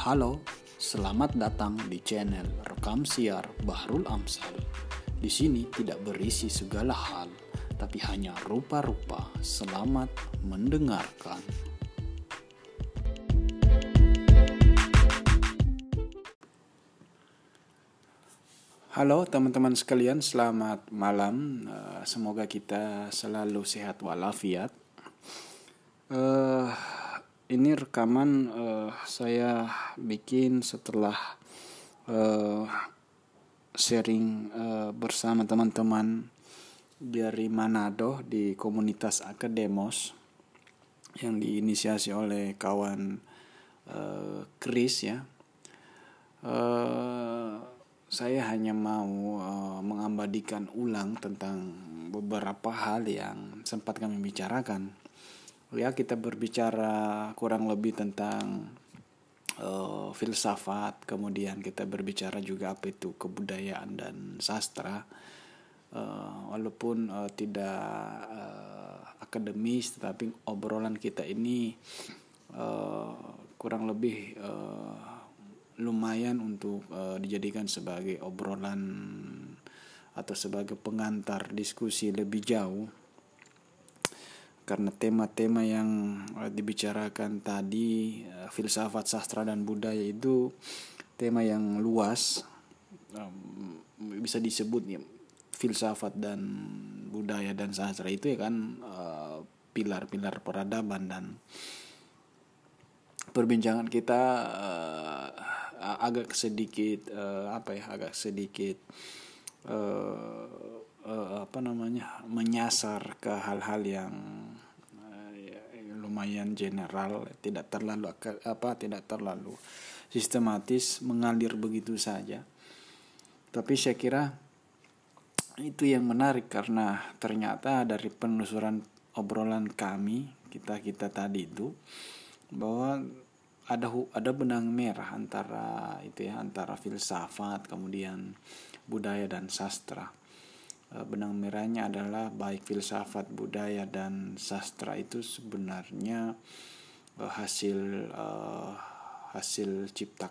Halo, selamat datang di channel Rekam Siar Bahrul Amsal. Di sini tidak berisi segala hal, tapi hanya rupa-rupa. Selamat mendengarkan. Halo teman-teman sekalian, selamat malam. Eh, semoga kita selalu sehat walafiat. Uh, ini rekaman uh, saya bikin setelah uh, sharing uh, bersama teman-teman dari Manado di komunitas Akademos yang diinisiasi oleh kawan uh, Chris ya. Uh, saya hanya mau uh, mengabadikan ulang tentang beberapa hal yang sempat kami bicarakan. Ya, kita berbicara kurang lebih tentang uh, filsafat, kemudian kita berbicara juga apa itu kebudayaan dan sastra. Uh, walaupun uh, tidak uh, akademis, tetapi obrolan kita ini uh, kurang lebih uh, lumayan untuk uh, dijadikan sebagai obrolan atau sebagai pengantar diskusi lebih jauh karena tema-tema yang uh, dibicarakan tadi uh, filsafat sastra dan budaya itu tema yang luas bisa disebut ya filsafat dan budaya dan sastra itu ya kan pilar-pilar uh, peradaban dan perbincangan kita uh, agak sedikit uh, apa ya agak sedikit uh, uh, apa namanya menyasar ke hal-hal yang lumayan general tidak terlalu apa tidak terlalu sistematis mengalir begitu saja. Tapi saya kira itu yang menarik karena ternyata dari penelusuran obrolan kami kita kita tadi itu bahwa ada ada benang merah antara itu ya antara filsafat kemudian budaya dan sastra benang merahnya adalah baik filsafat budaya dan sastra. Itu sebenarnya e, hasil uh, hasil cipta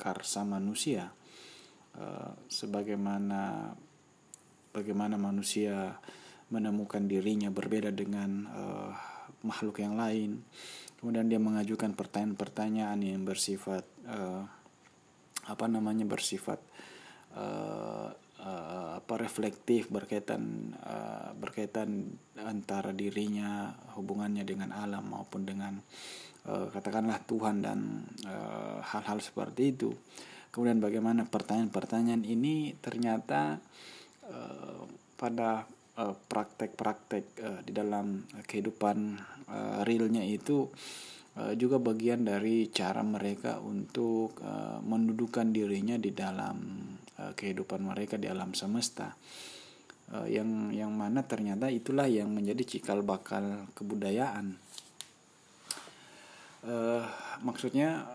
karsa manusia. Sebagaimana bagaimana manusia menemukan dirinya berbeda dengan makhluk yang lain. Kemudian dia mengajukan pertanyaan-pertanyaan yang bersifat apa namanya bersifat uh, apa reflektif berkaitan uh, berkaitan antara dirinya hubungannya dengan alam maupun dengan uh, katakanlah Tuhan dan hal-hal uh, seperti itu. Kemudian bagaimana pertanyaan-pertanyaan ini ternyata uh, pada praktek-praktek uh, uh, di dalam kehidupan uh, realnya itu juga bagian dari cara mereka untuk uh, mendudukan dirinya di dalam uh, kehidupan mereka di alam semesta. Uh, yang yang mana ternyata itulah yang menjadi cikal bakal kebudayaan. Uh, maksudnya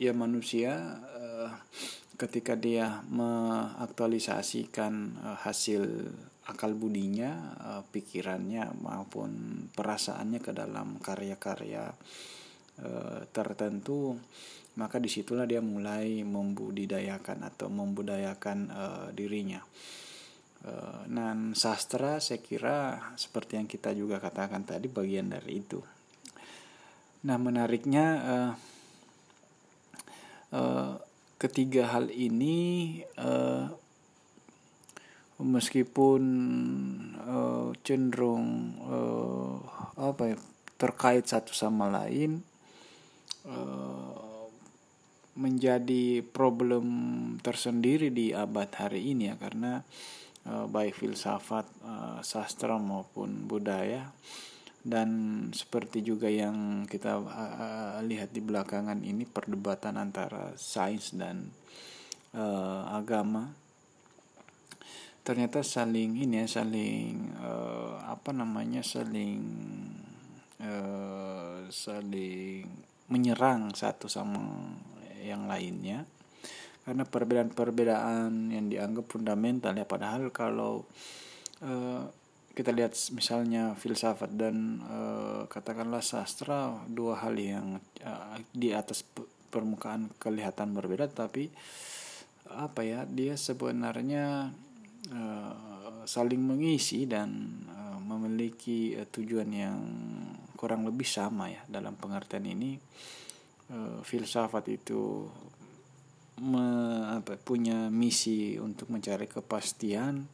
ya manusia uh, ketika dia mengaktualisasikan uh, hasil akal budinya, uh, pikirannya maupun perasaannya ke dalam karya-karya uh, tertentu, maka di situlah dia mulai membudidayakan atau membudayakan uh, dirinya. Dan sastra saya kira seperti yang kita juga katakan tadi bagian dari itu. Nah menariknya uh, uh, ketiga hal ini uh, meskipun uh, cenderung uh, apa ya terkait satu sama lain menjadi problem tersendiri di abad hari ini ya karena uh, baik filsafat uh, sastra maupun budaya dan seperti juga yang kita uh, lihat di belakangan ini perdebatan antara sains dan uh, agama ternyata saling ini ya saling uh, apa namanya saling uh, saling menyerang satu sama yang lainnya. Karena perbedaan-perbedaan yang dianggap fundamental ya padahal kalau uh, kita lihat misalnya filsafat dan uh, katakanlah sastra dua hal yang uh, di atas permukaan kelihatan berbeda tapi apa ya dia sebenarnya saling mengisi dan memiliki tujuan yang kurang lebih sama ya dalam pengertian ini uh, filsafat itu me, apa, punya misi untuk mencari kepastian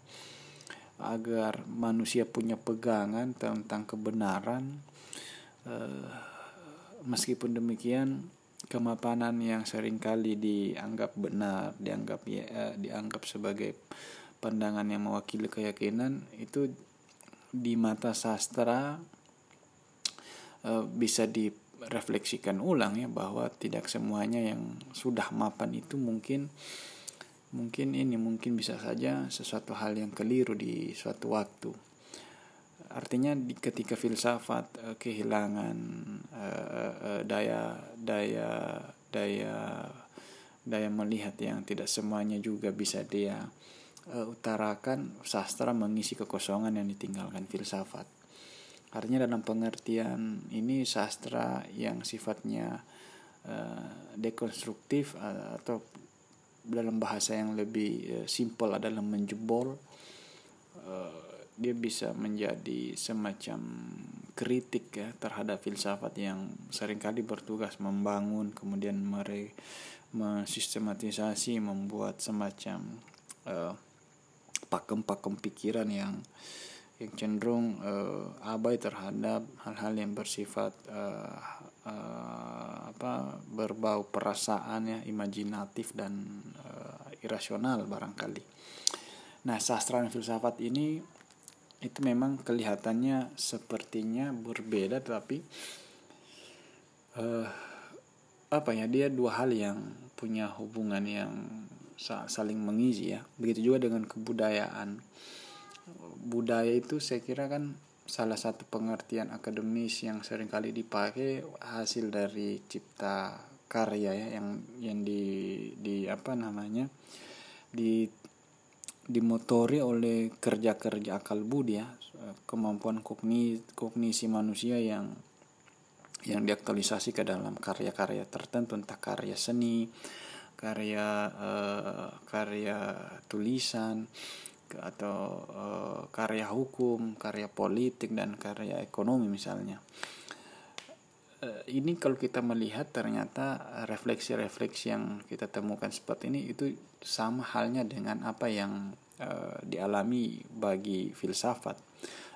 agar manusia punya pegangan tentang kebenaran. Uh, meskipun demikian kemapanan yang sering kali dianggap benar, dianggap ya, eh, dianggap sebagai pandangan yang mewakili keyakinan itu di mata sastra bisa direfleksikan ulang ya bahwa tidak semuanya yang sudah mapan itu mungkin mungkin ini mungkin bisa saja sesuatu hal yang keliru di suatu waktu. Artinya di, ketika filsafat uh, kehilangan uh, uh, daya daya daya daya melihat yang tidak semuanya juga bisa dia uh, utarakan sastra mengisi kekosongan yang ditinggalkan filsafat artinya dalam pengertian ini sastra yang sifatnya uh, dekonstruktif uh, atau dalam bahasa yang lebih uh, simpel adalah menjebol uh, dia bisa menjadi semacam kritik ya terhadap filsafat yang sering kali bertugas membangun kemudian mereka mensistematisasi membuat semacam uh, pakem-pakem pikiran yang yang cenderung uh, abai terhadap hal-hal yang bersifat uh, uh, apa berbau perasaan ya imajinatif dan uh, irasional barangkali. Nah sastra dan filsafat ini itu memang kelihatannya sepertinya berbeda tapi uh, apa ya dia dua hal yang punya hubungan yang saling mengisi ya begitu juga dengan kebudayaan budaya itu saya kira kan salah satu pengertian akademis yang sering kali dipakai hasil dari cipta karya ya yang yang di di apa namanya di dimotori oleh kerja-kerja akal budi ya kemampuan kogni, kognisi manusia yang yang diaktualisasi ke dalam karya-karya tertentu entah karya seni karya uh, karya tulisan atau uh, karya hukum karya politik dan karya ekonomi misalnya uh, ini kalau kita melihat ternyata refleksi-refleksi yang kita temukan seperti ini itu sama halnya dengan apa yang uh, dialami bagi filsafat.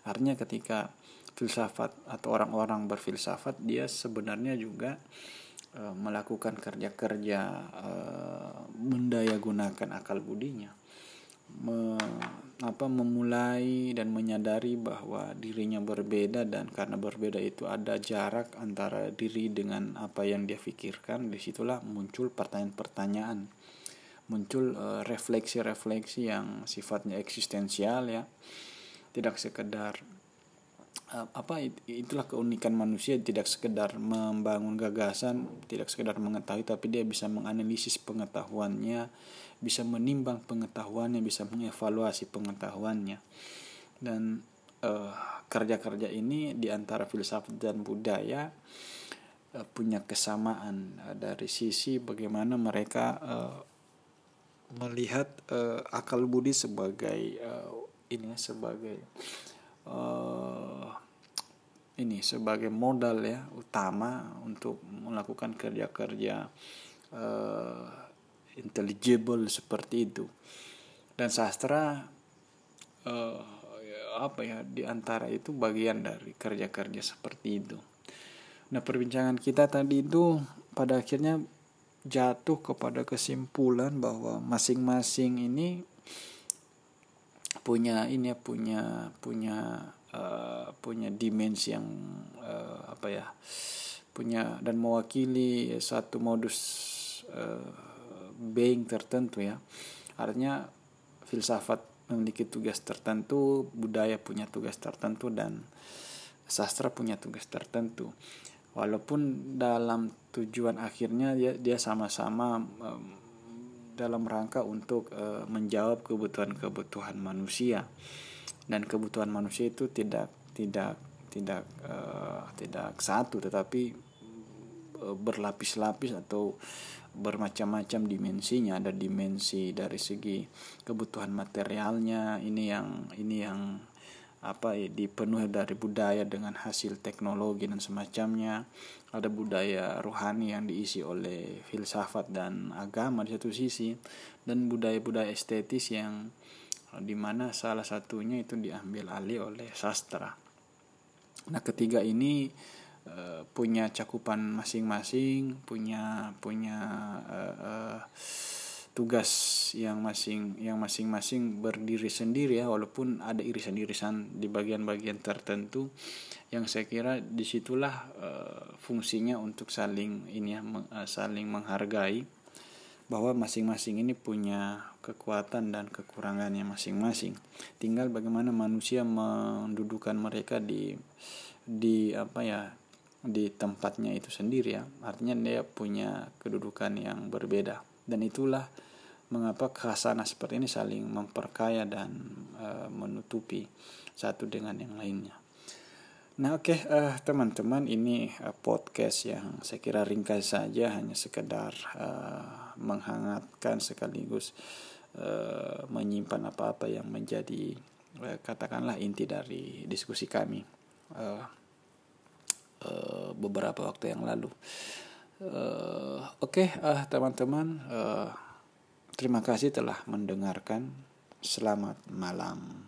Artinya ketika filsafat atau orang-orang berfilsafat dia sebenarnya juga melakukan kerja-kerja uh, mendaya gunakan akal budinya. Me, apa memulai dan menyadari bahwa dirinya berbeda dan karena berbeda itu ada jarak antara diri dengan apa yang dia pikirkan di situlah muncul pertanyaan-pertanyaan. Muncul eh, refleksi-refleksi uh, yang sifatnya eksistensial ya. Tidak sekedar apa itulah keunikan manusia tidak sekedar membangun gagasan tidak sekedar mengetahui tapi dia bisa menganalisis pengetahuannya bisa menimbang pengetahuannya bisa mengevaluasi pengetahuannya. Dan uh, kerja-kerja ini di antara filsafat dan budaya uh, punya kesamaan uh, dari sisi bagaimana mereka melihat akal budi sebagai ini sebagai uh, ini sebagai modal ya utama untuk melakukan kerja-kerja uh, intelligible seperti itu dan sastra uh, apa ya di antara itu bagian dari kerja-kerja seperti itu. Nah perbincangan kita tadi itu pada akhirnya jatuh kepada kesimpulan bahwa masing-masing ini punya ini ya punya punya uh, punya dimensi yang uh, apa ya punya dan mewakili satu modus uh, being tertentu ya. Artinya filsafat memiliki tugas tertentu budaya punya tugas tertentu dan sastra punya tugas tertentu. Walaupun dalam tujuan akhirnya dia dia sama-sama dalam rangka untuk uh, menjawab kebutuhan-kebutuhan manusia. Dan kebutuhan manusia itu tidak tidak tidak uh, tidak satu tetapi berlapis-lapis atau bermacam-macam dimensinya. Ada dimensi dari segi kebutuhan materialnya ini yang ini yang apa ya dipenuhi dari budaya dengan hasil teknologi dan semacamnya. Ada budaya rohani yang diisi oleh filsafat dan agama di satu sisi dan budaya-budaya estetis yang di mana salah satunya itu diambil alih oleh sastra. Nah ketiga ini uh, punya cakupan masing-masing punya punya uh, uh, tugas yang masing yang masing-masing berdiri sendiri ya walaupun ada irisan-irisan di bagian-bagian tertentu. Yang saya kira di situlah uh, fungsinya untuk saling ini ya uh, saling menghargai bahwa masing-masing ini punya kekuatan dan kekurangannya masing-masing. Tinggal bagaimana manusia mendudukan mereka di di apa ya di tempatnya itu sendiri ya. Artinya dia punya kedudukan yang berbeda dan itulah mengapa khasana seperti ini saling memperkaya dan uh, menutupi satu dengan yang lainnya. Nah oke okay, uh, teman-teman ini uh, podcast yang saya kira ringkas saja hanya sekedar uh, menghangatkan sekaligus uh, menyimpan apa-apa yang menjadi uh, katakanlah inti dari diskusi kami uh, uh, beberapa waktu yang lalu. Uh, oke okay, uh, teman-teman. Uh, Terima kasih telah mendengarkan. Selamat malam.